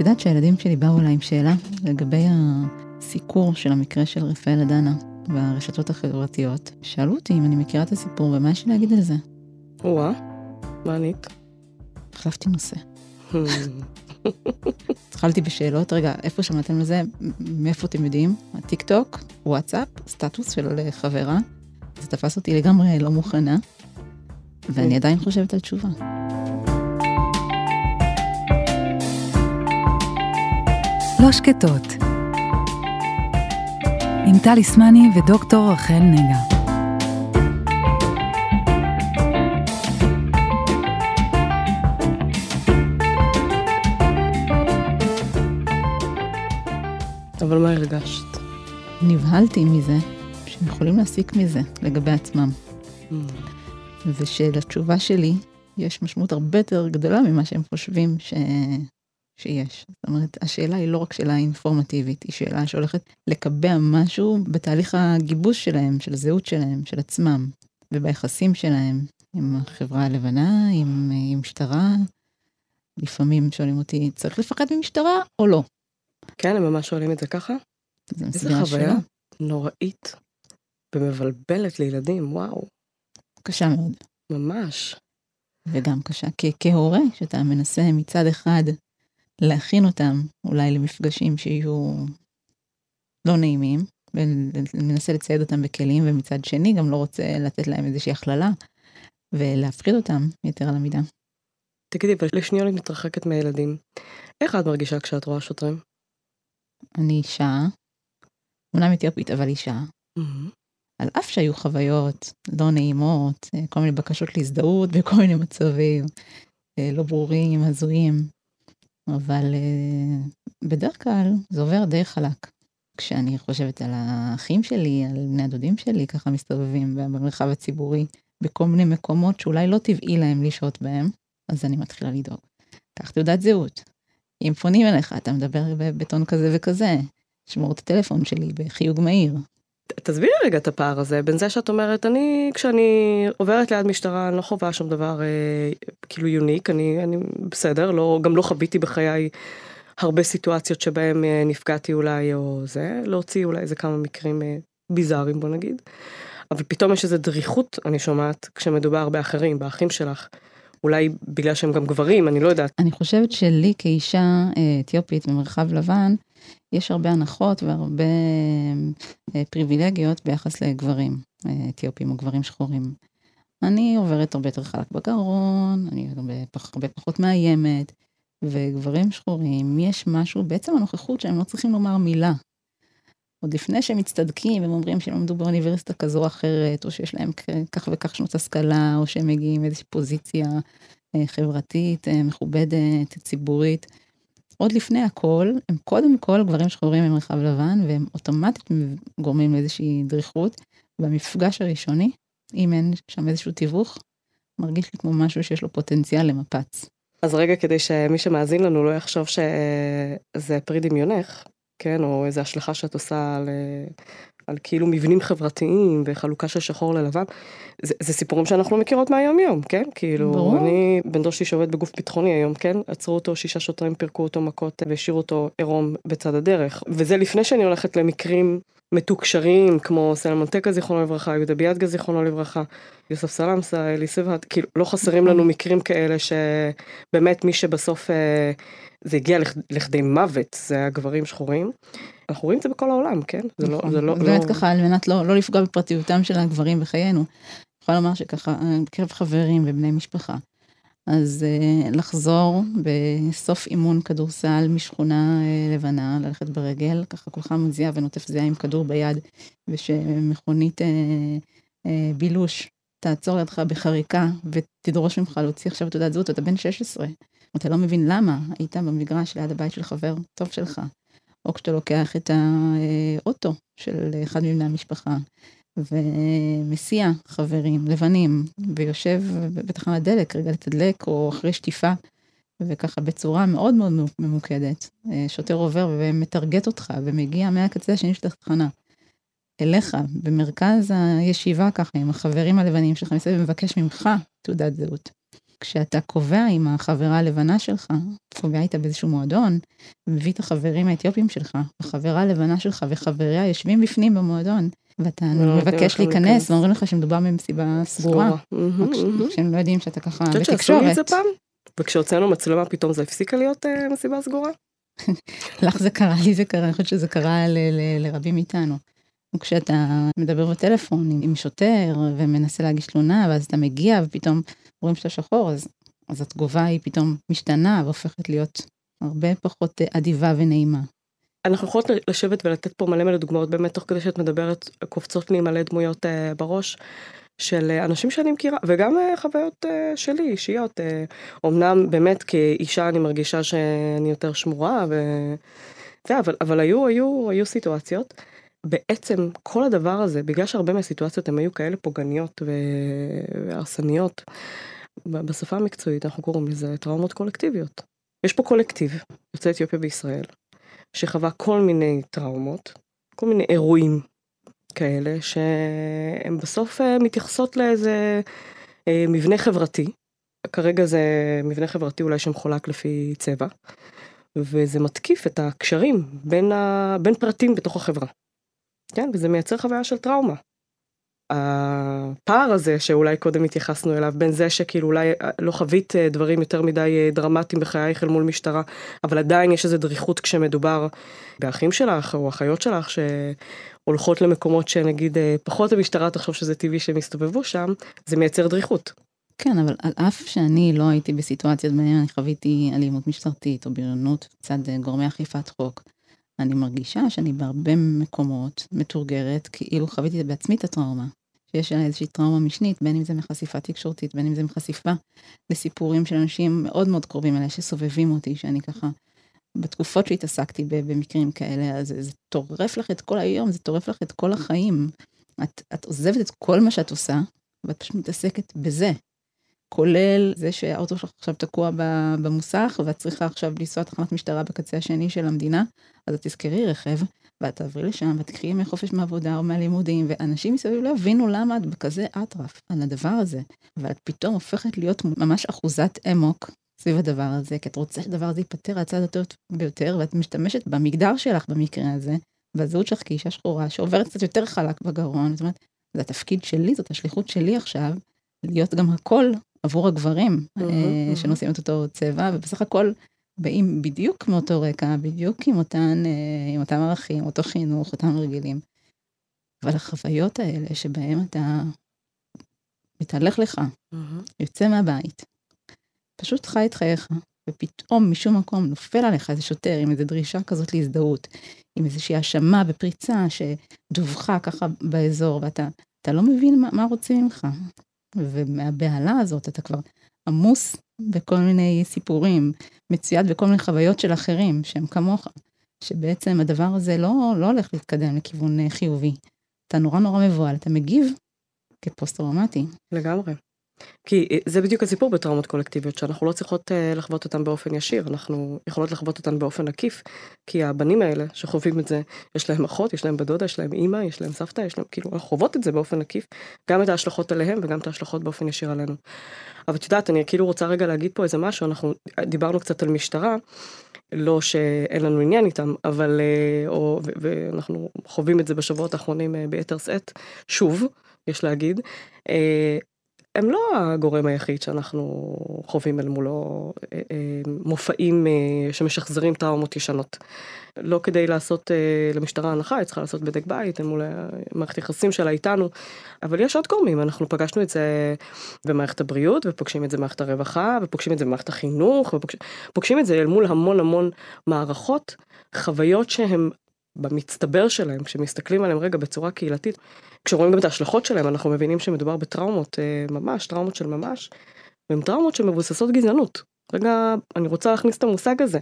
את יודעת שהילדים שלי באו אליי עם שאלה לגבי הסיקור של המקרה של רפאל אדנה ברשתות החברתיות. שאלו אותי אם אני מכירה את הסיפור ומה יש לי להגיד על זה. וואה, מה ענית? החלפתי נושא. התחלתי בשאלות, רגע, איפה שמעתם על זה? מאיפה אתם יודעים? הטיק טוק, וואטסאפ, סטטוס של חברה. זה תפס אותי לגמרי לא מוכנה, ואני עדיין חושבת על תשובה. לא שקטות. עם טלי סמני ודוקטור רחל נגה. אבל מה הרגשת? נבהלתי מזה שהם יכולים להסיק מזה לגבי עצמם. Mm. ושלתשובה שלי יש משמעות הרבה יותר גדולה ממה שהם חושבים ש... שיש. זאת אומרת, השאלה היא לא רק שאלה אינפורמטיבית, היא שאלה שהולכת לקבע משהו בתהליך הגיבוש שלהם, של הזהות שלהם, של עצמם, וביחסים שלהם עם החברה הלבנה, עם, עם משטרה. לפעמים שואלים אותי, צריך לפחד ממשטרה או לא? כן, הם ממש שואלים את זה ככה? זה איזה חוויה שלא. נוראית ומבלבלת לילדים, וואו, קשה מאוד. ממש. וגם קשה כ- כהורה, שאתה מנסה מצד אחד להכין אותם אולי למפגשים שיהיו לא נעימים, ומנסה לצייד אותם בכלים, ומצד שני גם לא רוצה לתת להם איזושהי הכללה, ולהפחיד אותם יתר על המידה. תגידי, אבל לשנייה אני מתרחקת מהילדים. איך את מרגישה כשאת רואה שוטרים? אני אישה, אומנם אתיופית, אבל אישה, על אף שהיו חוויות לא נעימות, כל מיני בקשות להזדהות בכל מיני מצבים אה, לא ברורים, הזויים, אבל אה, בדרך כלל זה עובר די חלק. כשאני חושבת על האחים שלי, על בני הדודים שלי, ככה מסתובבים במרחב הציבורי, בכל מיני מקומות שאולי לא טבעי להם לשהות בהם, אז אני מתחילה לדאוג. קח תעודת זהות. אם פונים אליך, אתה מדבר בטון כזה וכזה, שמור את הטלפון שלי בחיוג מהיר. תסבירי רגע את הפער הזה בין זה שאת אומרת אני כשאני עוברת ליד משטרה אני לא חווה שום דבר אה, כאילו יוניק אני אני בסדר לא גם לא חוויתי בחיי הרבה סיטואציות שבהם אה, נפגעתי אולי או זה להוציא אולי איזה כמה מקרים אה, ביזאריים בוא נגיד. אבל פתאום יש איזה דריכות אני שומעת כשמדובר באחרים באחים שלך. אולי בגלל שהם גם גברים אני לא יודעת. אני חושבת שלי כאישה אה, אתיופית במרחב לבן, יש הרבה הנחות והרבה אה, פריבילגיות ביחס לגברים אה, אתיופים או גברים שחורים. אני עוברת הרבה יותר חלק בגרון, אני הרבה, הרבה פחות מאיימת, וגברים שחורים, יש משהו, בעצם הנוכחות שהם לא צריכים לומר מילה. עוד לפני שהם מצטדקים, הם אומרים שהם למדו באוניברסיטה כזו או אחרת, או שיש להם כך וכך שנות השכלה, או שהם מגיעים מאיזושהי פוזיציה אה, חברתית, מכובדת, ציבורית. עוד לפני הכל, הם קודם כל גברים שחורים במרחב לבן, והם אוטומטית גורמים לאיזושהי דריכות. במפגש הראשוני, אם אין שם איזשהו תיווך, מרגיש לי כמו משהו שיש לו פוטנציאל למפץ. אז רגע כדי שמי שמאזין לנו לא יחשוב שזה פרי דמיונך, כן, או איזה השלכה שאת עושה על, על כאילו מבנים חברתיים וחלוקה של שחור ללבן, זה, זה סיפורים שאנחנו מכירות מהיום יום, כן, כאילו, ברור. אני בן דוד שלי שעובד בגוף ביטחוני היום, כן, עצרו אותו, שישה שוטרים פירקו אותו מכות והשאירו אותו עירום בצד הדרך, וזה לפני שאני הולכת למקרים מתוקשרים כמו סלמון טקה זיכרונו לברכה, יהודה ביאדגה זיכרונו לברכה, יוסף סלמסה, אלי סברת, כאילו לא חסרים לנו מקרים כאלה שבאמת מי שבסוף אה, זה הגיע לכ- לכדי מוות זה הגברים שחורים. אנחנו רואים את זה בכל העולם, כן? זה לא, נכון. זה לא, באמת לא... ככה, על מנת לא, לא לפגוע בפרטיותם של הגברים בחיינו. אני יכולה לומר שככה, אה, בקרב חברים ובני משפחה. אז אה, לחזור בסוף אימון כדורסל משכונה אה, לבנה, ללכת ברגל, ככה כולך מזיע ונוטף זיעה עם כדור ביד, ושמכונית אה, אה, בילוש תעצור לידך בחריקה ותדרוש ממך להוציא עכשיו תעודת זהות, אתה בן 16. אתה לא מבין למה היית במגרש ליד הבית של חבר טוב שלך. או כשאתה לוקח את האוטו של אחד מבני המשפחה, ומסיע חברים לבנים, ויושב בתחנת דלק רגע לתדלק, או אחרי שטיפה, וככה בצורה מאוד מאוד ממוקדת. שוטר עובר ומטרגט אותך, ומגיע מהקצה השני של התחנה. אליך, במרכז הישיבה ככה, עם החברים הלבנים שלך, מסביב, ומבקש ממך תעודת זהות. כשאתה קובע עם החברה הלבנה שלך, קובע איתה באיזשהו מועדון, מביא את החברים האתיופים שלך, החברה הלבנה שלך וחבריה יושבים בפנים במועדון, ואתה לא מבקש להיכנס, ואומרים לך שמדובר במסיבה סגורה. כשהם לא יודעים שאתה ככה את חושבת שעשו לי את זה בתקשורת. פעם? וכשהוצאנו מצלמה פתאום זה הפסיקה להיות אה, מסיבה סגורה? לך זה קרה, לי זה קרה, אני חושבת שזה קרה לרבים מאיתנו. כשאתה מדבר בטלפון עם שוטר ומנסה להגיש תלונה, ואז אתה מגיע ופתאום רואים שאתה שחור, אז, אז התגובה היא פתאום משתנה והופכת להיות הרבה פחות אה, אדיבה ונעימה. אנחנו יכולות לשבת ולתת פה מלא מלא דוגמאות באמת תוך כדי שאת מדברת קופצות לי מלא דמויות אה, בראש של אה, אנשים שאני מכירה וגם אה, חוויות שלי אישיות אה, אמנם באמת כאישה אני מרגישה שאני יותר שמורה ו... זה, אבל, אבל היו היו היו סיטואציות בעצם כל הדבר הזה בגלל שהרבה מהסיטואציות הן היו כאלה פוגעניות והרסניות בשפה המקצועית אנחנו קוראים לזה טראומות קולקטיביות. יש פה קולקטיב יוצאי אתיופיה בישראל שחווה כל מיני טראומות, כל מיני אירועים כאלה, שהם בסוף אה, מתייחסות לאיזה אה, מבנה חברתי. כרגע זה מבנה חברתי אולי שמחולק לפי צבע, וזה מתקיף את הקשרים בין, ה... בין פרטים בתוך החברה. כן, וזה מייצר חוויה של טראומה. הפער הזה שאולי קודם התייחסנו אליו בין זה שכאילו אולי לא חווית אה, דברים יותר מדי אה, דרמטיים בחייך אל מול משטרה אבל עדיין יש איזה דריכות כשמדובר באחים שלך או אחיות שלך שהולכות למקומות שנגיד אה, פחות המשטרה תחשוב שזה טבעי שהם יסתובבו שם זה מייצר דריכות. כן, אבל על אף שאני לא הייתי בסיטואציות בהן אני חוויתי אלימות משטרתית או בריונות מצד אה, גורמי אכיפת חוק, אני מרגישה שאני בהרבה מקומות מתורגרת כאילו חוויתי בעצמי את הטראומה. שיש עליה איזושהי טראומה משנית, בין אם זה מחשיפה תקשורתית, בין אם זה מחשיפה לסיפורים של אנשים מאוד מאוד קרובים אליי שסובבים אותי, שאני ככה, בתקופות שהתעסקתי במקרים כאלה, אז זה טורף לך את כל היום, זה טורף לך את כל החיים. את, את עוזבת את כל מה שאת עושה, ואת פשוט מתעסקת בזה. כולל זה שהאוטו שלך עכשיו תקוע במוסך, ואת צריכה עכשיו לנסוע תחנת משטרה בקצה השני של המדינה, אז את תזכרי רכב, ואת תעברי לשם, ותקחי ימי חופש מהעבודה או מהלימודים, ואנשים מסביב לא יבינו למה את בכזה אטרף על הדבר הזה. אבל את פתאום הופכת להיות ממש אחוזת אמוק סביב הדבר הזה, כי את רוצה שהדבר הזה ייפתר הצד הטוב ביותר, ואת משתמשת במגדר שלך במקרה הזה, בזהות שלך כאישה שחורה, שעוברת קצת יותר חלק בגרון, זאת אומרת, זה התפקיד שלי, זאת השליחות שלי עכשיו, להיות גם הכל עבור הגברים אה. שנושאים את אותו צבע, ובסך הכל באים בדיוק מאותו רקע, בדיוק עם אותן, אה, עם אותם ערכים, אותו חינוך, אותם רגילים. אבל החוויות האלה שבהם אתה מתהלך לך, יוצא מהבית, פשוט חי את חייך, ופתאום משום מקום נופל עליך איזה שוטר עם איזו דרישה כזאת להזדהות, עם איזושהי האשמה בפריצה שדווחה ככה באזור, ואתה אתה לא מבין מה, מה רוצים ממך. ומהבהלה הזאת אתה כבר עמוס בכל מיני סיפורים, מצויד בכל מיני חוויות של אחרים שהם כמוך, שבעצם הדבר הזה לא, לא הולך להתקדם לכיוון חיובי. אתה נורא נורא מבוהל, אתה מגיב כפוסט-טראומטי. לגמרי. כי אה, זה בדיוק הסיפור בטראומות קולקטיביות שאנחנו לא צריכות uh, לחוות אותן באופן ישיר אנחנו יכולות לחוות אותן באופן עקיף כי הבנים האלה שחווים את זה יש להם אחות יש להם בדודה יש להם אימא יש להם סבתא יש להם כאילו אנחנו חוות את זה באופן עקיף גם את ההשלכות עליהם וגם את ההשלכות באופן ישיר עלינו. אבל את יודעת אני כאילו רוצה רגע להגיד פה איזה משהו אנחנו דיברנו קצת על משטרה לא שאין לנו עניין איתם אבל אה, או ואנחנו חווים את זה בשבועות האחרונים אה, ביתר שאת שוב יש להגיד. הם לא הגורם היחיד שאנחנו חווים אל מולו אה, אה, מופעים אה, שמשחזרים טראומות ישנות. לא כדי לעשות למשטרה הנחה, היא צריכה לעשות בדק בית מול מערכת יחסים שלה איתנו, אבל יש עוד גורמים, אנחנו פגשנו את זה במערכת הבריאות, ופוגשים את זה במערכת הרווחה, ופוגשים את זה במערכת החינוך, ופוגשים את זה אל מול המון המון מערכות, חוויות שהן במצטבר שלהם, כשמסתכלים עליהם רגע בצורה קהילתית, כשרואים גם את ההשלכות שלהם, אנחנו מבינים שמדובר בטראומות אה, ממש, טראומות של ממש, והן טראומות שמבוססות גזענות. רגע, אני רוצה להכניס את המושג הזה.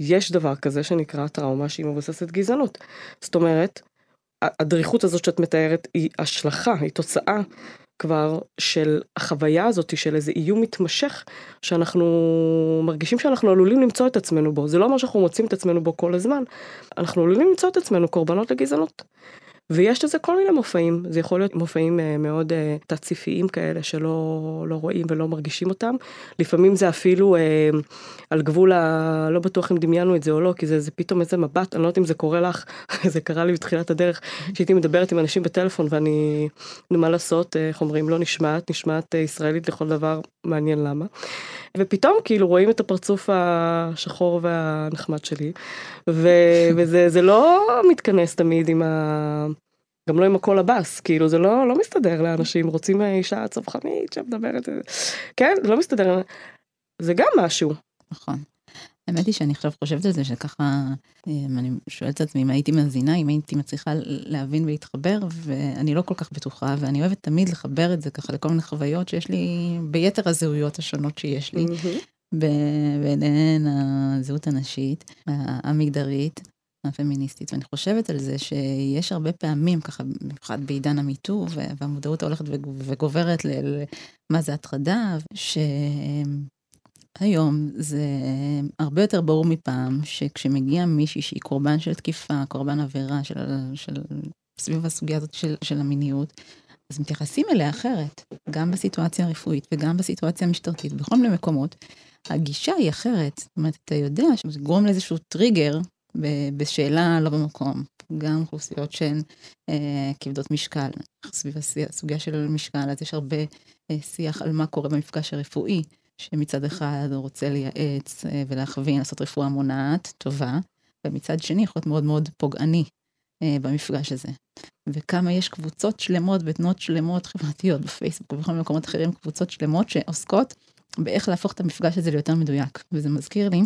יש דבר כזה שנקרא טראומה שהיא מבוססת גזענות. זאת אומרת, הדריכות הזאת שאת מתארת היא השלכה, היא תוצאה כבר של החוויה הזאת של איזה איום מתמשך שאנחנו מרגישים שאנחנו עלולים למצוא את עצמנו בו זה לא אומר שאנחנו מוצאים את עצמנו בו כל הזמן אנחנו עלולים למצוא את עצמנו קורבנות לגזענות. ויש לזה כל מיני מופעים, זה יכול להיות מופעים אה, מאוד אה, תת-ספיים כאלה שלא לא רואים ולא מרגישים אותם. לפעמים זה אפילו אה, על גבול ה... לא בטוח אם דמיינו את זה או לא, כי זה, זה פתאום איזה מבט, אני לא יודעת אם זה קורה לך, זה קרה לי בתחילת הדרך, שהייתי מדברת עם אנשים בטלפון ואני, מה לעשות, אה, איך אומרים, לא נשמעת, נשמעת ישראלית לכל דבר, מעניין למה. ופתאום כאילו רואים את הפרצוף השחור והנחמד שלי, ו, וזה לא מתכנס תמיד עם ה... גם לא עם הקול הבאס, כאילו זה לא, לא מסתדר לאנשים, רוצים אישה צווחנית שמדברת, כן, זה לא מסתדר, זה גם משהו. נכון. האמת היא שאני עכשיו חושבת על זה שככה, אמ, אני שואלת את עצמי אם הייתי מאזינה, אם הייתי מצליחה להבין ולהתחבר, ואני לא כל כך בטוחה, ואני אוהבת תמיד לחבר את זה ככה לכל מיני חוויות שיש לי ביתר הזהויות השונות שיש לי, ביניהן הזהות הנשית, המגדרית. הפמיניסטית, ואני חושבת על זה שיש הרבה פעמים, ככה, במיוחד בעידן המיטו, והמודעות הולכת וגוברת למה זה הטרדה, ש... היום זה הרבה יותר ברור מפעם שכשמגיע מישהי שהיא קורבן של תקיפה, קורבן עבירה של, של, סביב הסוגיה הזאת של, של המיניות, אז מתייחסים אליה אחרת, גם בסיטואציה הרפואית וגם בסיטואציה המשטרתית, בכל מיני מקומות. הגישה היא אחרת, זאת אומרת, אתה יודע שזה גורם לאיזשהו טריגר בשאלה לא במקום. גם אוכלוסיות שהן אה, כבדות משקל, סביב הסוגיה של משקל, אז יש הרבה אה, שיח על מה קורה במפגש הרפואי. שמצד אחד הוא רוצה לייעץ אה, ולהכווין, לעשות רפואה מונעת טובה, ומצד שני יכול להיות מאוד מאוד פוגעני אה, במפגש הזה. וכמה יש קבוצות שלמות ותנועות שלמות חברתיות בפייסבוק ובכל מיני מקומות אחרים, קבוצות שלמות שעוסקות באיך להפוך את המפגש הזה ליותר מדויק. וזה מזכיר לי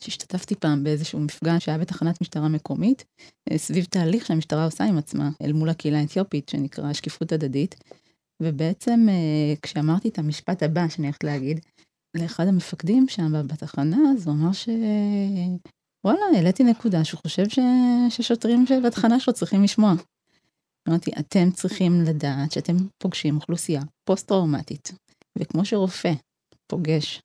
שהשתתפתי פעם באיזשהו מפגש שהיה בתחנת משטרה מקומית, אה, סביב תהליך שהמשטרה עושה עם עצמה אל מול הקהילה האתיופית, שנקרא שקיפות הדדית. ובעצם אה, כשאמרתי את המשפט הבא שאני הולכת להגיד, לאחד המפקדים שם בתחנה, אז הוא אמר ש... וואלה, העליתי נקודה שהוא חושב ש... ששוטרים בתחנה שלו צריכים לשמוע. אמרתי, אתם צריכים לדעת שאתם פוגשים אוכלוסייה פוסט-טראומטית, וכמו שרופא פוגש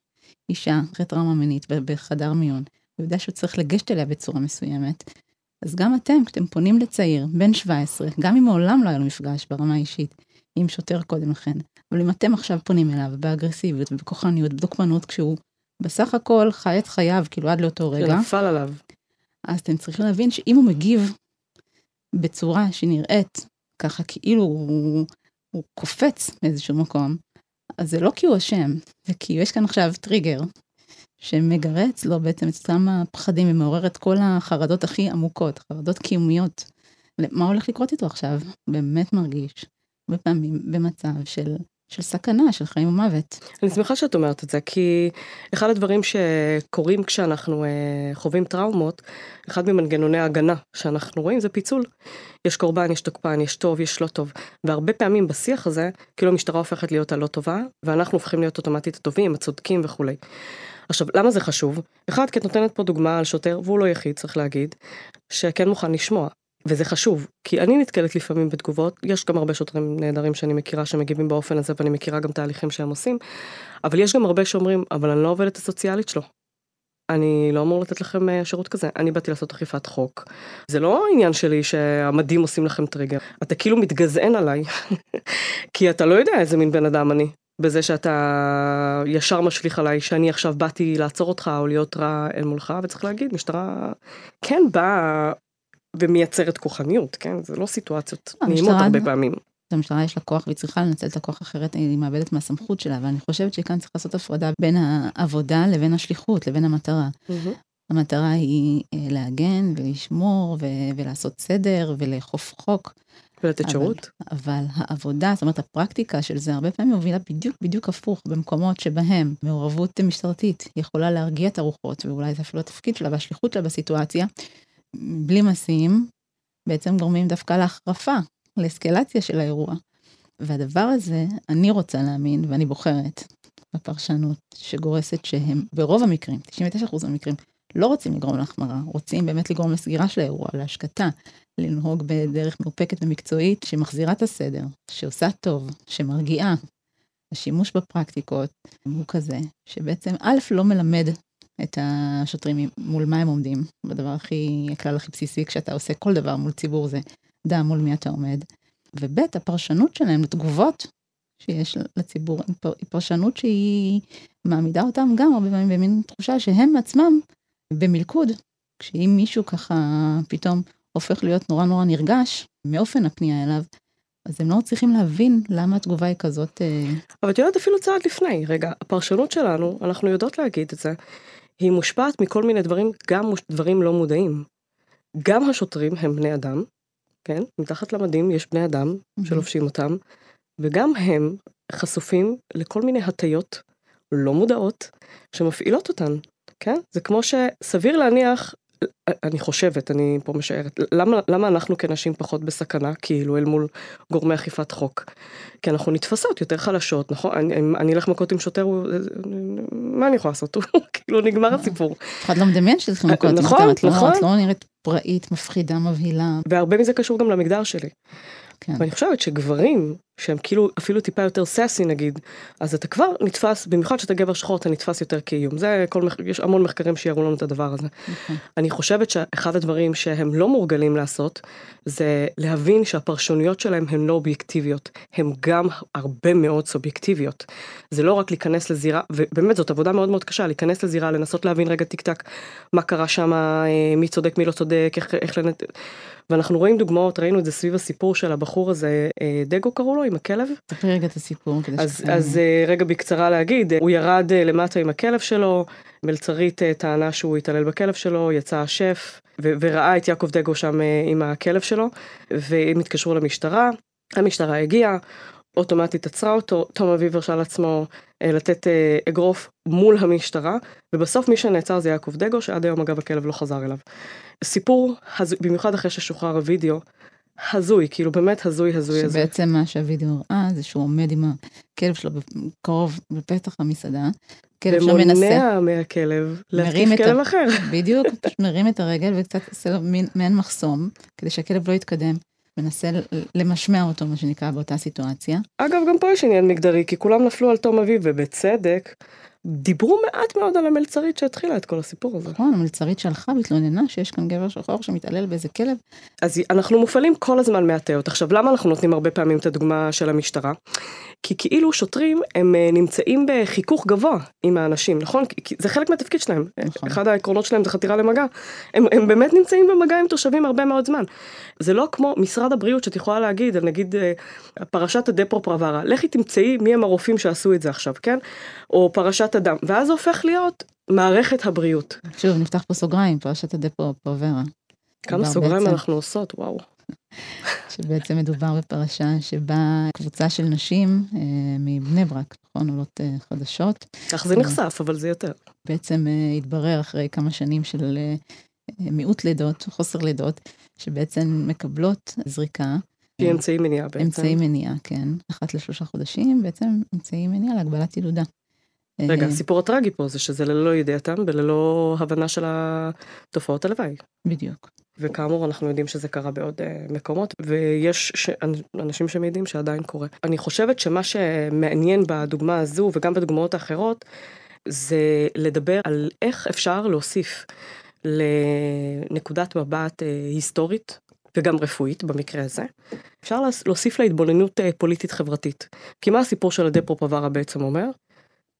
אישה אחרי טראומה מינית בחדר מיון, הוא יודע שהוא צריך לגשת אליה בצורה מסוימת, אז גם אתם, כשאתם פונים לצעיר, בן 17, גם אם מעולם לא היה לו מפגש ברמה האישית, עם שוטר קודם לכן. אבל אם אתם עכשיו פונים אליו באגרסיביות ובכוחניות, בדוקמנות, כשהוא בסך הכל חי את חייו, כאילו עד לאותו רגע. שנפל עליו. אז אתם צריכים להבין שאם הוא מגיב בצורה שנראית ככה כאילו הוא, הוא קופץ מאיזשהו מקום, אז זה לא כי הוא אשם, זה כי יש כאן עכשיו טריגר שמגרה אצלו בעצם את אותם הפחדים ומעורר את כל החרדות הכי עמוקות, חרדות קיומיות. מה הולך לקרות איתו עכשיו? באמת מרגיש הרבה פעמים במצב של, של סכנה, של חיים ומוות. אני שמחה שאת אומרת את זה, כי אחד הדברים שקורים כשאנחנו אה, חווים טראומות, אחד ממנגנוני ההגנה שאנחנו רואים זה פיצול. יש קורבן, יש תוקפן, יש טוב, יש לא טוב. והרבה פעמים בשיח הזה, כאילו המשטרה הופכת להיות הלא טובה, ואנחנו הופכים להיות אוטומטית הטובים, הצודקים וכולי. עכשיו, למה זה חשוב? אחד, כי את נותנת פה דוגמה על שוטר, והוא לא יחיד, צריך להגיד, שכן מוכן לשמוע. וזה חשוב, כי אני נתקלת לפעמים בתגובות, יש גם הרבה שוטרים נהדרים שאני מכירה שמגיבים באופן הזה ואני מכירה גם תהליכים שהם עושים, אבל יש גם הרבה שאומרים, אבל אני לא עובדת הסוציאלית שלו. אני לא אמור לתת לכם אה, שירות כזה, אני באתי לעשות אכיפת חוק. זה לא עניין שלי שהמדים עושים לכם טריגר, אתה כאילו מתגזען עליי, כי אתה לא יודע איזה מין בן אדם אני. בזה שאתה ישר משליך עליי שאני עכשיו באתי לעצור אותך או להיות רע אל מולך וצריך להגיד משטרה כן באה ומייצרת כוחניות, כן? זה לא סיטואציות לא, נעימות הרבה פעמים. למשטרה יש לה כוח והיא צריכה לנצל את הכוח אחרת, היא מאבדת מהסמכות שלה, ואני חושבת שכאן צריך לעשות הפרדה בין העבודה לבין השליחות, לבין המטרה. המטרה היא אה, להגן ולשמור ו- ולעשות סדר ולאכוף חוק. ולתת אבל, שירות. אבל העבודה, זאת אומרת הפרקטיקה של זה הרבה פעמים מובילה בדיוק בדיוק הפוך במקומות שבהם מעורבות משטרתית יכולה להרגיע את הרוחות, ואולי זה אפילו התפקיד שלה והשליחות שלה בסיטואציה, בלי משים, בעצם גורמים דווקא להחרפה, לאסקלציה של האירוע. והדבר הזה, אני רוצה להאמין, ואני בוחרת בפרשנות שגורסת שהם ברוב המקרים, 99% מהמקרים, לא רוצים לגרום להחמרה, רוצים באמת לגרום לסגירה של האירוע, להשקטה, לנהוג בדרך מאופקת ומקצועית שמחזירה את הסדר, שעושה טוב, שמרגיעה. השימוש בפרקטיקות הוא כזה, שבעצם א', לא מלמד את השוטרים מול מה הם עומדים, בדבר הכי, הכלל הכי בסיסי כשאתה עושה כל דבר מול ציבור זה, דע מול מי אתה עומד. וב', הפרשנות שלהם לתגובות שיש לציבור, היא פרשנות שהיא מעמידה אותם גם הרבה פעמים במין תחושה שהם עצמם במלכוד. כשאם מישהו ככה פתאום הופך להיות נורא נורא נרגש מאופן הפנייה אליו, אז הם לא צריכים להבין למה התגובה היא כזאת... אה, אבל את יודעת אפילו צעד לפני, רגע, הפרשנות שלנו, אנחנו יודעות להגיד את זה, היא מושפעת מכל מיני דברים, גם דברים לא מודעים. גם השוטרים הם בני אדם, כן? מתחת למדים יש בני אדם שלובשים אותם, וגם הם חשופים לכל מיני הטיות לא מודעות שמפעילות אותן, כן? זה כמו שסביר להניח אני חושבת, אני פה משערת, למה, למה אנחנו כנשים פחות בסכנה, כאילו, אל מול גורמי אכיפת חוק? כי אנחנו נתפסות יותר חלשות, נכון? אני, אלך מכות עם שוטר, מה אני יכולה לעשות? כאילו, נגמר הסיפור. אחד לא מדמיין שצריכים מכות, נכון, נכון. את לא נראית פראית, מפחידה, מבהילה. והרבה מזה קשור גם למגדר שלי. כן. ואני חושבת שגברים שהם כאילו אפילו טיפה יותר סאסי נגיד, אז אתה כבר נתפס, במיוחד שאתה גבר שחור אתה נתפס יותר כאיום. זה כל, יש המון מחקרים שיראו לנו את הדבר הזה. נכון. אני חושבת שאחד הדברים שהם לא מורגלים לעשות, זה להבין שהפרשנויות שלהם הן לא אובייקטיביות, הן גם הרבה מאוד סובייקטיביות. זה לא רק להיכנס לזירה, ובאמת זאת עבודה מאוד מאוד קשה, להיכנס לזירה, לנסות להבין רגע טיק טק מה קרה שם, אה, מי צודק, מי לא צודק, איך, איך לנת... ואנחנו רואים דוגמאות, ראינו את זה סביב הסיפור של הבחור הזה, אה, דגו קראו לו, עם הכלב. תספרי רגע את הסיפור. אז, אז אה, רגע בקצרה להגיד, הוא ירד למטה עם הכלב שלו, מלצרית טענה שהוא התעלל בכלב שלו, יצא השף, ו- וראה את יעקב דגו שם עם הכלב שלו, והם התקשרו למשטרה, המשטרה הגיעה, אוטומטית עצרה אותו, תום אביב הרשה לעצמו אה, לתת אה, אגרוף מול המשטרה, ובסוף מי שנעצר זה יעקב דגו, שעד היום אגב הכלב לא חזר אליו. סיפור, במיוחד אחרי ששוחרר הוידאו, הזוי, כאילו באמת הזוי, הזוי, הזוי. שבעצם מה שהוידאו הראה זה שהוא עומד עם הכלב שלו קרוב בפתח המסעדה. כלב ומונע מהכלב להתקיף כלב אחר. בדיוק, פשוט מרים את הרגל וקצת עושה לו מעין מחסום, כדי שהכלב לא יתקדם. מנסה למשמע אותו, מה שנקרא, באותה סיטואציה. אגב, גם פה יש עניין מגדרי, כי כולם נפלו על תום אביב, ובצדק. דיברו מעט מאוד על המלצרית שהתחילה את כל הסיפור הזה. נכון, המלצרית שהלכה והתלוננה שיש כאן גבר שחור שמתעלל באיזה כלב. אז אנחנו מופעלים כל הזמן מהטיות. עכשיו, למה אנחנו נותנים הרבה פעמים את הדוגמה של המשטרה? כי כאילו שוטרים הם אה, נמצאים בחיכוך גבוה עם האנשים, נכון? כי זה חלק מהתפקיד שלהם. נכון. אחד העקרונות שלהם זה חתירה למגע. הם, הם באמת נמצאים במגע עם תושבים הרבה מאוד זמן. זה לא כמו משרד הבריאות שאת יכולה להגיד, נגיד אה, פרשת הדפרו פרברה, לכי תמצאי מי הם הרופאים שעשו את זה עכשיו, כן? או פרשת הדם, ואז זה הופך להיות מערכת הבריאות. שוב, נפתח פה סוגריים, פרשת הדפרו פרברה. כמה סוגריים בעצם... אנחנו עושות, וואו. שבעצם מדובר בפרשה שבה קבוצה של נשים אה, מבני ברק, נכון, עולות אה, חדשות. כך זה נחשף, אבל זה יותר. בעצם אה, התברר אחרי כמה שנים של אה, מיעוט לידות, חוסר לידות, שבעצם מקבלות זריקה. היא אמצעי מניעה בעצם. אמצעי מניעה, כן. אחת לשלושה חודשים, בעצם אמצעי מניעה להגבלת ילודה. רגע, אה, הסיפור הטרגי פה זה שזה ללא ידיעתם וללא הבנה של התופעות הלוואי. בדיוק. וכאמור אנחנו יודעים שזה קרה בעוד uh, מקומות ויש ש... אנשים שמעידים שעדיין קורה. אני חושבת שמה שמעניין בדוגמה הזו וגם בדוגמאות האחרות זה לדבר על איך אפשר להוסיף לנקודת מבט uh, היסטורית וגם רפואית במקרה הזה. אפשר להוסיף להתבוננות פוליטית חברתית. כי מה הסיפור של הדפו פברה בעצם אומר?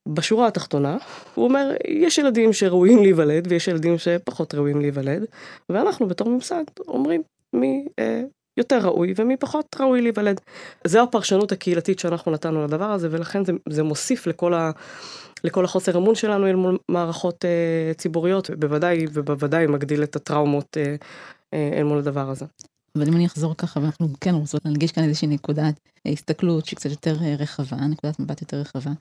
בשורה התחתונה, הוא אומר, יש ילדים שראויים להיוולד ויש ילדים שפחות ראויים להיוולד, ואנחנו בתור ממסד אומרים מי אה, יותר ראוי ומי פחות ראוי להיוולד. זו הפרשנות הקהילתית שאנחנו נתנו לדבר הזה, ולכן זה, זה מוסיף לכל, ה, לכל החוסר אמון שלנו אל מול מערכות אה, ציבוריות, ובוודאי ובוודאי מגדיל את הטראומות אה, אה, אל מול הדבר הזה. אבל אם אני אחזור ככה, ואנחנו כן רוצות להנגיש כאן איזושהי נקודת הסתכלות שהיא קצת יותר אה, רחבה, נקודת מבט יותר רחבה.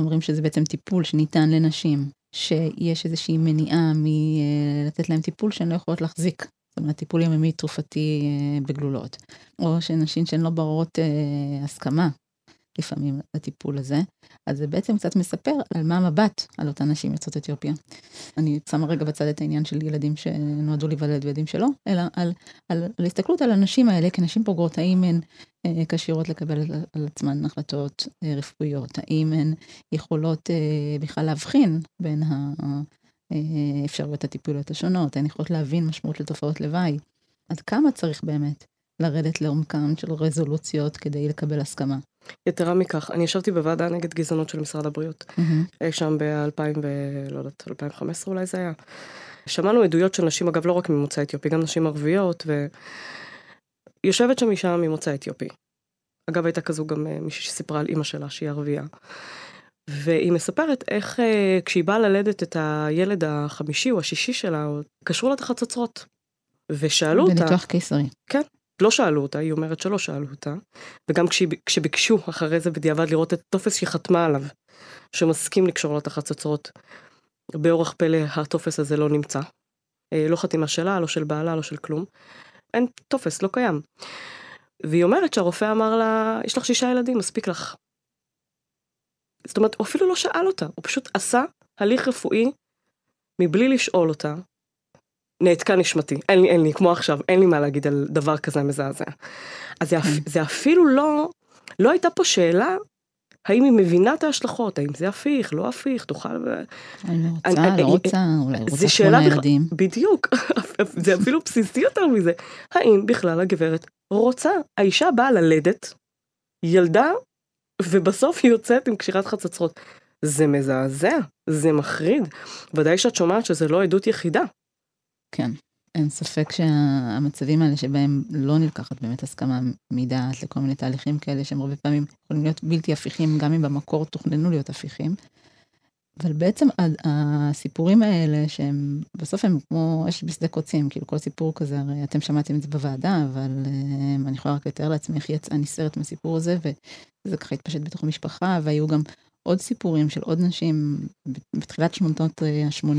אומרים שזה בעצם טיפול שניתן לנשים, שיש איזושהי מניעה מלתת להם טיפול שהן לא יכולות להחזיק. זאת אומרת, טיפול יממי תרופתי אה, בגלולות. או שנשים שהן לא ברות אה, הסכמה לפעמים לטיפול הזה. אז זה בעצם קצת מספר על מה המבט על אותן נשים יוצאות אתיופיה. אני שמה רגע בצד את העניין של ילדים שנועדו להיוולד וילדים שלא, אלא על, על, על הסתכלות על הנשים האלה כנשים פוגרות, האם הן אה, כשירות לקבל על, עצמן החלטות אה, רפואיות, האם הן יכולות אה, בכלל להבחין בין האפשרויות הטיפוליות השונות, הן יכולות להבין משמעות לתופעות לוואי. עד כמה צריך באמת לרדת לעומקם של רזולוציות כדי לקבל הסכמה. יתרה מכך, אני ישבתי בוועדה נגד גזענות של משרד הבריאות, Mm-hmm. שם ב-2000 ו... לא יודעת, 2015 אולי זה היה. שמענו עדויות של נשים, אגב, לא רק ממוצא אתיופי, גם נשים ערביות, ויושבת שם אישה ממוצא אתיופי. אגב, הייתה כזו גם אה, מישהי שסיפרה על אימא שלה, שהיא ערבייה. והיא מספרת איך אה, כשהיא באה ללדת את הילד החמישי או השישי שלה, קשרו לה את החצוצרות. ושאלו אותה, בניתוח קיסרי. לא שאלו אותה, היא אומרת שלא שאלו אותה, וגם כשביקשו אחרי זה בדיעבד לראות את הטופס שהיא חתמה עליו, שמסכים לקשור לה את החצוצרות, באורח פלא הטופס הזה לא נמצא. אה, לא חתימה שלה, לא של בעלה, לא של כלום. אין טופס, לא קיים. והיא אומרת שהרופא אמר לה, יש לך שישה ילדים, מספיק לך. זאת אומרת, הוא אפילו לא שאל אותה, הוא פשוט עשה הליך רפואי מבלי לשאול אותה. נעתקה נשמתי, אין לי, אין לי, כמו עכשיו, אין לי מה להגיד על דבר כזה מזעזע. אז זה, אפ- זה אפילו לא, לא הייתה פה שאלה האם היא מבינה את ההשלכות, האם זה הפיך, לא הפיך, תוכל... ו- אני לא אני- רוצה, אני- לא רוצה, אולי רוצה שמונה ילדים. בדיוק, זה אפילו בסיסי יותר מזה. האם בכלל הגברת רוצה? האישה באה ללדת, ילדה, ובסוף היא יוצאת עם קשירת חצוצרות. זה מזעזע, זה מחריד. ודאי שאת שומעת שזה לא עדות יחידה. כן. אין ספק שהמצבים האלה שבהם לא נלקחת באמת הסכמה מדעת לכל מיני תהליכים כאלה שהם הרבה פעמים יכולים להיות בלתי הפיכים, גם אם במקור תוכננו להיות הפיכים. אבל בעצם הסיפורים האלה שהם בסוף הם כמו אש בשדה קוצים, כאילו כל סיפור כזה, הרי אתם שמעתם את זה בוועדה, אבל uh, אני יכולה רק לתאר לעצמי איך יצאה נסערת מהסיפור הזה, וזה ככה התפשט בתוך המשפחה, והיו גם עוד סיפורים של עוד נשים, בתחילת שנות ה-80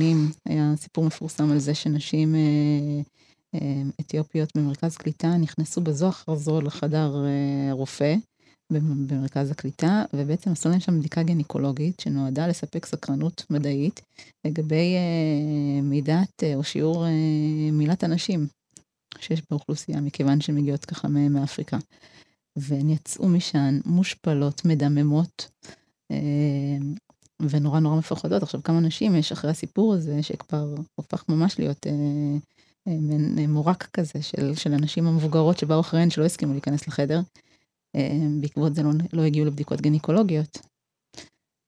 היה סיפור מפורסם על זה שנשים אה, אה, אתיופיות במרכז קליטה נכנסו בזו אחר זו לחדר אה, רופא במרכז הקליטה, ובעצם עשו להם שם בדיקה גינקולוגית שנועדה לספק סקרנות מדעית לגבי אה, מידת אה, או שיעור אה, מילת הנשים שיש באוכלוסייה, מכיוון שהן מגיעות ככה מאפריקה. והן יצאו משם מושפלות, מדממות, ונורא נורא מפחדות. עכשיו, כמה נשים יש אחרי הסיפור הזה, שכבר הופך ממש להיות אה, אה, מין מורק כזה של, של הנשים המבוגרות שבאו אחריהן, שלא הסכימו להיכנס לחדר. אה, בעקבות זה לא, לא הגיעו לבדיקות גינקולוגיות.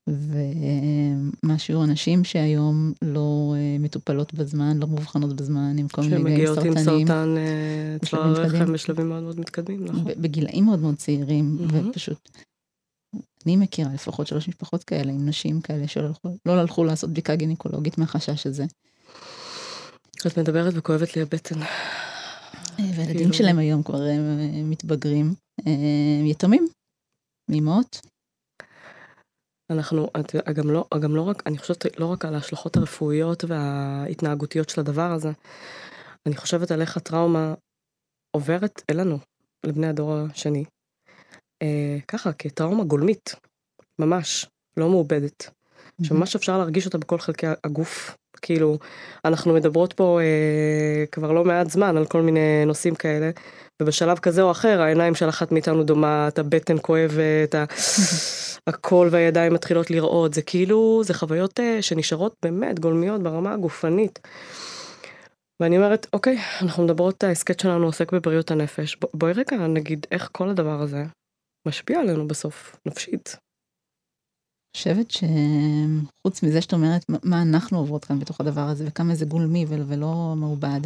ומה שיעור הנשים שהיום לא אה, מטופלות בזמן, לא מאובחנות בזמן, עם כל מיני סרטנים. שמגיעות עם סרטן אה, צוואר הרחם מתקדמים. בשלבים מאוד מאוד מתקדמים, נכון? בגילאים מאוד מאוד צעירים, מהמם. ופשוט, אני מכירה לפחות שלוש משפחות כאלה, עם נשים כאלה שלא הלכו- לא הלכו לעשות בדיקה גינקולוגית מהחשש הזה. את מדברת וכואבת לי הבטן. והילדים כאילו- שלהם היום כבר אה, מתבגרים, אה, יתומים, מאמהות. אנחנו, את, גם לא, גם לא רק, אני חושבת לא רק על ההשלכות הרפואיות וההתנהגותיות של הדבר הזה, אני חושבת על איך הטראומה עוברת אלינו, לבני הדור השני. אה, ככה, כטראומה גולמית, ממש, לא מעובדת. שממש אפשר להרגיש אותה בכל חלקי הגוף. כאילו, אנחנו מדברות פה אה, כבר לא מעט זמן על כל מיני נושאים כאלה, ובשלב כזה או אחר העיניים של אחת מאיתנו דומעת, הבטן כואבת, ה- הקול והידיים מתחילות לרעוד, זה כאילו, זה חוויות אה, שנשארות באמת גולמיות ברמה הגופנית. ואני אומרת, אוקיי, אנחנו מדברות, ההסכת שלנו עוסק בבריאות הנפש, בואי רגע נגיד איך כל הדבר הזה משפיע עלינו בסוף, נפשית. חושבת שחוץ מזה שאת אומרת מה- אנחנו עוברות כאן בתוך הדבר הזה וכמה זה גולמי ול- ולא מעובד,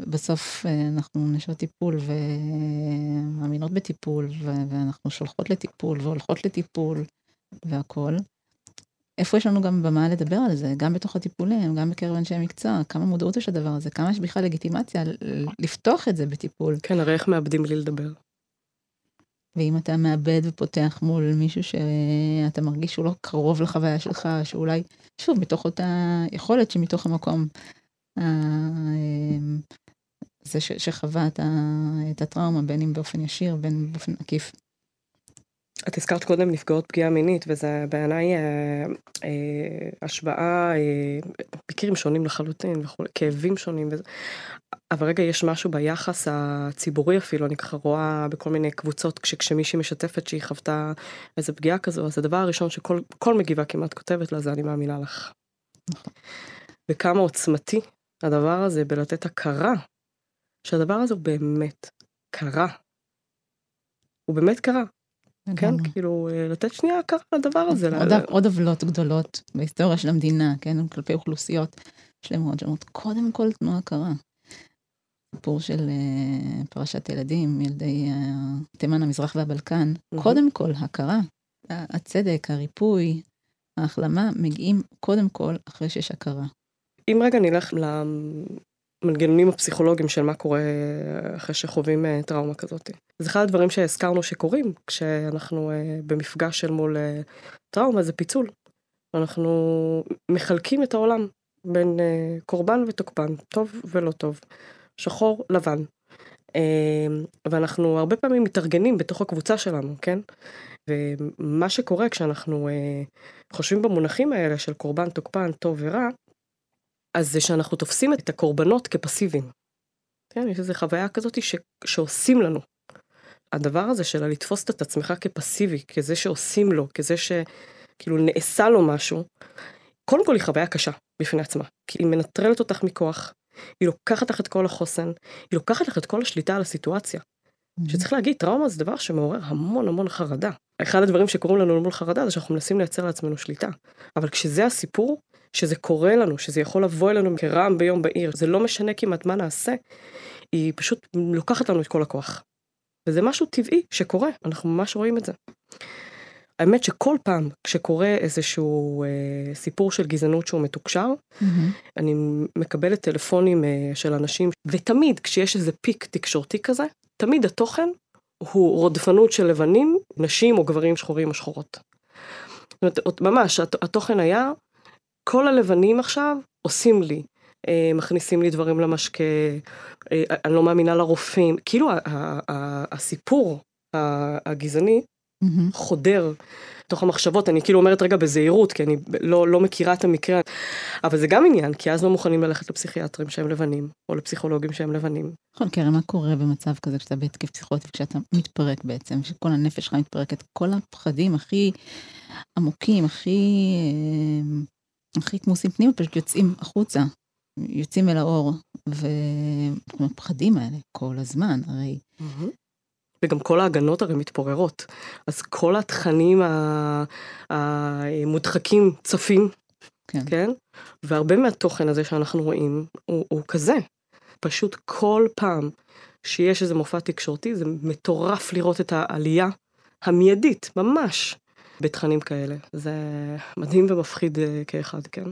בסוף אה, אנחנו נשות טיפול ומאמינות בטיפול ואנחנו שולחות לטיפול והולכות לטיפול והכול. איפה יש לנו גם במה לדבר על זה, גם בתוך הטיפולים, גם בקרב אנשי מקצוע, כמה מודעות יש לדבר הזה, כמה יש בכלל לגיטימציה לפתוח את זה בטיפול. כן, הרי איך מאבדים בלי לדבר. ואם אתה מאבד ופותח מול מישהו שאתה מרגיש שהוא לא קרוב לחוויה שלך, שאולי, שוב, מתוך אותה יכולת שמתוך המקום, ה- זה שחווה את הטראומה, בין אם באופן ישיר, בין באופן עקיף. את הזכרת קודם נפגעות פגיעה מינית, וזה בעיניי אה, אה, השוואה, אה, מקרים שונים לחלוטין וכולי, כאבים שונים. וזה. אבל רגע, יש משהו ביחס הציבורי אפילו, אני ככה רואה בכל מיני קבוצות, כש, כשמישהי משתפת שהיא חוותה איזה פגיעה כזו, אז הדבר הראשון שכל כל מגיבה כמעט כותבת לה זה אני מאמינה לך. וכמה עוצמתי הדבר הזה בלתת הכרה שהדבר הזה הוא באמת קרה. הוא באמת קרה. כן, כאילו, אה, לתת שנייה הכרה לדבר הזה. עוד, עוד עוולות גדולות בהיסטוריה של המדינה, כן, כלפי אוכלוסיות שלמות, שאומרות, קודם כל תנו הכרה. סיפור של uh, פרשת ילדים, ילדי uh, תימן, המזרח והבלקן. קודם כל הכרה, הצדק, הריפוי, ההחלמה, מגיעים קודם כל אחרי שיש הכרה. אם רגע נלך למנגנונים הפסיכולוגיים של מה קורה אחרי שחווים uh, טראומה כזאת. אז אחד הדברים שהזכרנו שקורים כשאנחנו uh, במפגש של מול uh, טראומה זה פיצול. אנחנו מחלקים את העולם בין קורבן ותוקפן, טוב ולא טוב. שחור לבן. אמ, ואנחנו הרבה פעמים מתארגנים בתוך הקבוצה שלנו, כן? ומה שקורה כשאנחנו אה, חושבים במונחים האלה של קורבן, תוקפן, טוב ורע, אז זה שאנחנו תופסים את הקורבנות כפסיביים. כן, יש איזו חוויה כזאת ש... שעושים לנו. הדבר הזה של לתפוס את עצמך כפסיבי, כזה שעושים לו, כזה שכאילו נעשה לו משהו, קודם כל היא חוויה קשה בפני עצמה, כי היא מנטרלת אותך מכוח, היא לוקחת לך את כל החוסן, היא לוקחת לך את כל השליטה על הסיטואציה. Mm-hmm. שצריך להגיד, טראומה זה דבר שמעורר המון המון חרדה. אחד הדברים שקורים לנו מול חרדה זה שאנחנו מנסים לייצר לעצמנו שליטה. אבל כשזה הסיפור, שזה קורה לנו, שזה יכול לבוא אלינו כרעם ביום בהיר, זה לא משנה כמעט מה נעשה, היא פשוט לוקחת לנו את כל הכוח. וזה משהו טבעי שקורה, אנחנו ממש רואים את זה. האמת שכל פעם כשקורה איזשהו אה, סיפור של גזענות שהוא מתוקשר, mm-hmm. אני מקבלת טלפונים אה, של אנשים, ותמיד כשיש איזה פיק תקשורתי כזה, תמיד התוכן הוא רודפנות של לבנים, נשים או גברים שחורים או שחורות. זאת אומרת, ממש, התוכן היה, כל הלבנים עכשיו עושים לי, אה, מכניסים לי דברים למשקה, אה, אני לא מאמינה לרופאים, כאילו הסיפור הגזעני mm-hmm. חודר תוך המחשבות, אני כאילו אומרת רגע בזהירות, כי אני לא, לא מכירה את המקרה, אבל זה גם עניין, כי אז לא מוכנים ללכת לפסיכיאטרים שהם לבנים, או לפסיכולוגים שהם לבנים. נכון, כי הרי מה קורה במצב כזה כשאתה בהתקף פסיכוטי, כשאתה מתפרק בעצם, שכל הנפש שלך מתפרקת, כל הפחדים הכי עמוקים, הכי, אה, הכי כמוסים פנימה, פשוט יוצאים החוצה, יוצאים אל האור, והפחדים האלה כל הזמן, הרי mm-hmm. וגם כל ההגנות הרי מתפוררות. אז כל התכנים המודחקים צפים, כן. כן? והרבה מהתוכן הזה שאנחנו רואים הוא, הוא כזה. פשוט כל פעם שיש איזה מופע תקשורתי, זה מטורף לראות את העלייה המיידית, ממש, בתכנים כאלה. זה מדהים ומפחיד אה, כאחד, כן.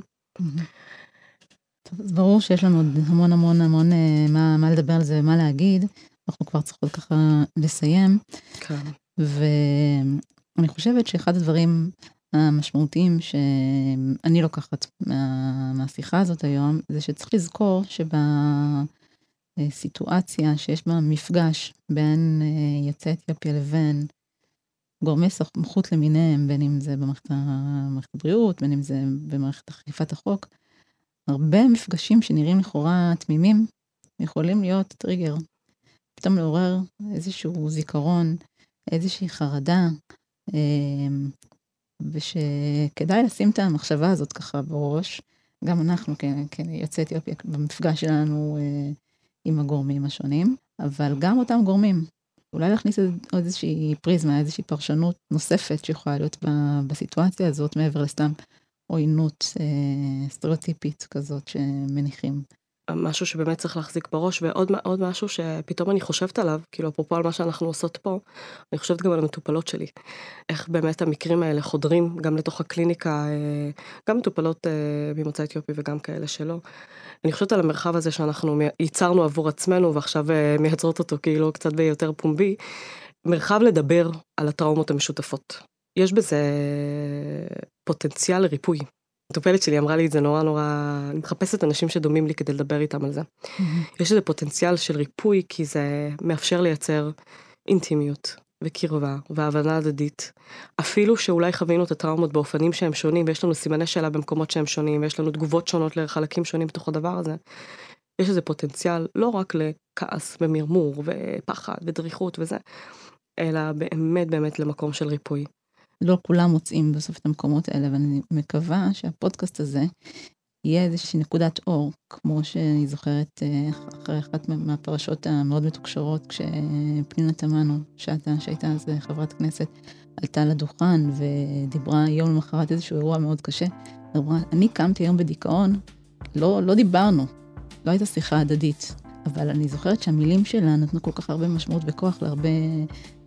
טוב, אז ברור שיש לנו עוד המון המון המון אה, מה, מה לדבר על זה ומה להגיד. אנחנו כבר צריכות ככה לסיים. כן. ואני חושבת שאחד הדברים המשמעותיים שאני לוקחת מה, מהשיחה הזאת היום, זה שצריך לזכור שבסיטואציה שיש בה מפגש בין אה, יוצאי אתיופיה לבין גורמי סמכות למיניהם, בין אם זה במערכת הבריאות, בין אם זה במערכת אכיפת החוק, הרבה מפגשים שנראים לכאורה תמימים, יכולים להיות טריגר פתאום לעורר איזשהו זיכרון, איזושהי חרדה, אמ, ושכדאי לשים את המחשבה הזאת ככה בראש, גם אנחנו כיוצאי אתיופיה במפגש שלנו אה, עם הגורמים השונים, אבל גם אותם גורמים. אולי להכניס עוד איזושהי פריזמה, איזושהי פרשנות נוספת שיכולה להיות בסיטואציה הזאת, מעבר לסתם עוינות אה, סטריאוטיפית כזאת שמניחים. משהו שבאמת צריך להחזיק בראש ועוד משהו שפתאום אני חושבת עליו כאילו אפרופו על מה שאנחנו עושות פה אני חושבת גם על המטופלות שלי איך באמת המקרים האלה חודרים גם לתוך הקליניקה אה, גם מטופלות אה, ממוצא אתיופי וגם כאלה שלא. אני חושבת על המרחב הזה שאנחנו ייצרנו עבור עצמנו ועכשיו אה, מייצרות אותו כאילו קצת ביותר פומבי מרחב לדבר על הטראומות המשותפות. יש בזה פוטנציאל לריפוי המטופלת שלי אמרה לי את זה נורא נורא, אני מחפשת אנשים שדומים לי כדי לדבר איתם על זה. יש איזה פוטנציאל של ריפוי כי זה מאפשר לייצר אינטימיות וקרבה והבנה הדדית. אפילו שאולי חווינו את הטראומות באופנים שהם שונים ויש לנו סימני שאלה במקומות שהם שונים ויש לנו תגובות שונות לחלקים שונים בתוך הדבר הזה. יש איזה פוטנציאל לא רק לכעס ומרמור ופחד ודריכות וזה, אלא באמת באמת למקום של ריפוי. לא כולם מוצאים בסוף את המקומות האלה, ואני מקווה שהפודקאסט הזה יהיה איזושהי נקודת אור, כמו שאני זוכרת אה, אחרי אחת מהפרשות המאוד מתוקשרות, כשפנינה תמנו, שעתה, שהייתה אז חברת כנסת, עלתה לדוכן ודיברה יום למחרת איזשהו אירוע מאוד קשה. אמרה, אני קמתי היום בדיכאון, לא, לא דיברנו, לא הייתה שיחה הדדית, אבל אני זוכרת שהמילים שלה נתנו כל כך הרבה משמעות וכוח להרבה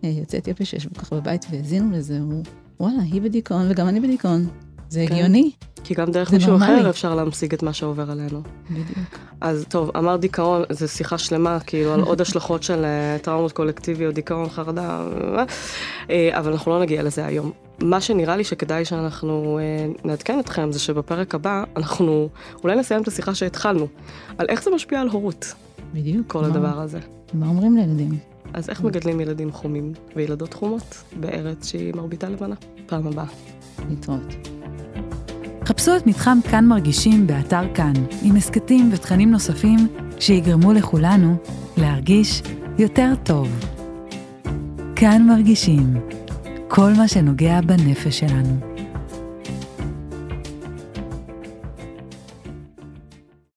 אה, יוצאי אתיופיה שישבו ככה בבית והאזינו לזה, הוא, וואלה, היא בדיכאון וגם אני בדיכאון. זה כן. הגיוני. כי גם דרך מישהו נורמלי. אחר אפשר להמשיג את מה שעובר עלינו. בדיוק. אז טוב, אמר דיכאון, זו שיחה שלמה, כאילו, על עוד השלכות של uh, טראומות קולקטיביות, דיכאון, חרדה, uh, אבל אנחנו לא נגיע לזה היום. מה שנראה לי שכדאי שאנחנו נעדכן אתכם, זה שבפרק הבא, אנחנו אולי נסיים את השיחה שהתחלנו, על איך זה משפיע על הורות. בדיוק. כל מה, הדבר הזה. מה אומרים לילדים? אז איך מגדלים ילדים חומים וילדות חומות בארץ שהיא מרביתה לבנה? פעם הבאה. להתראות. חפשו את מתחם כאן מרגישים באתר כאן, עם הסכתים ותכנים נוספים שיגרמו לכולנו להרגיש יותר טוב. כאן מרגישים כל מה שנוגע בנפש שלנו.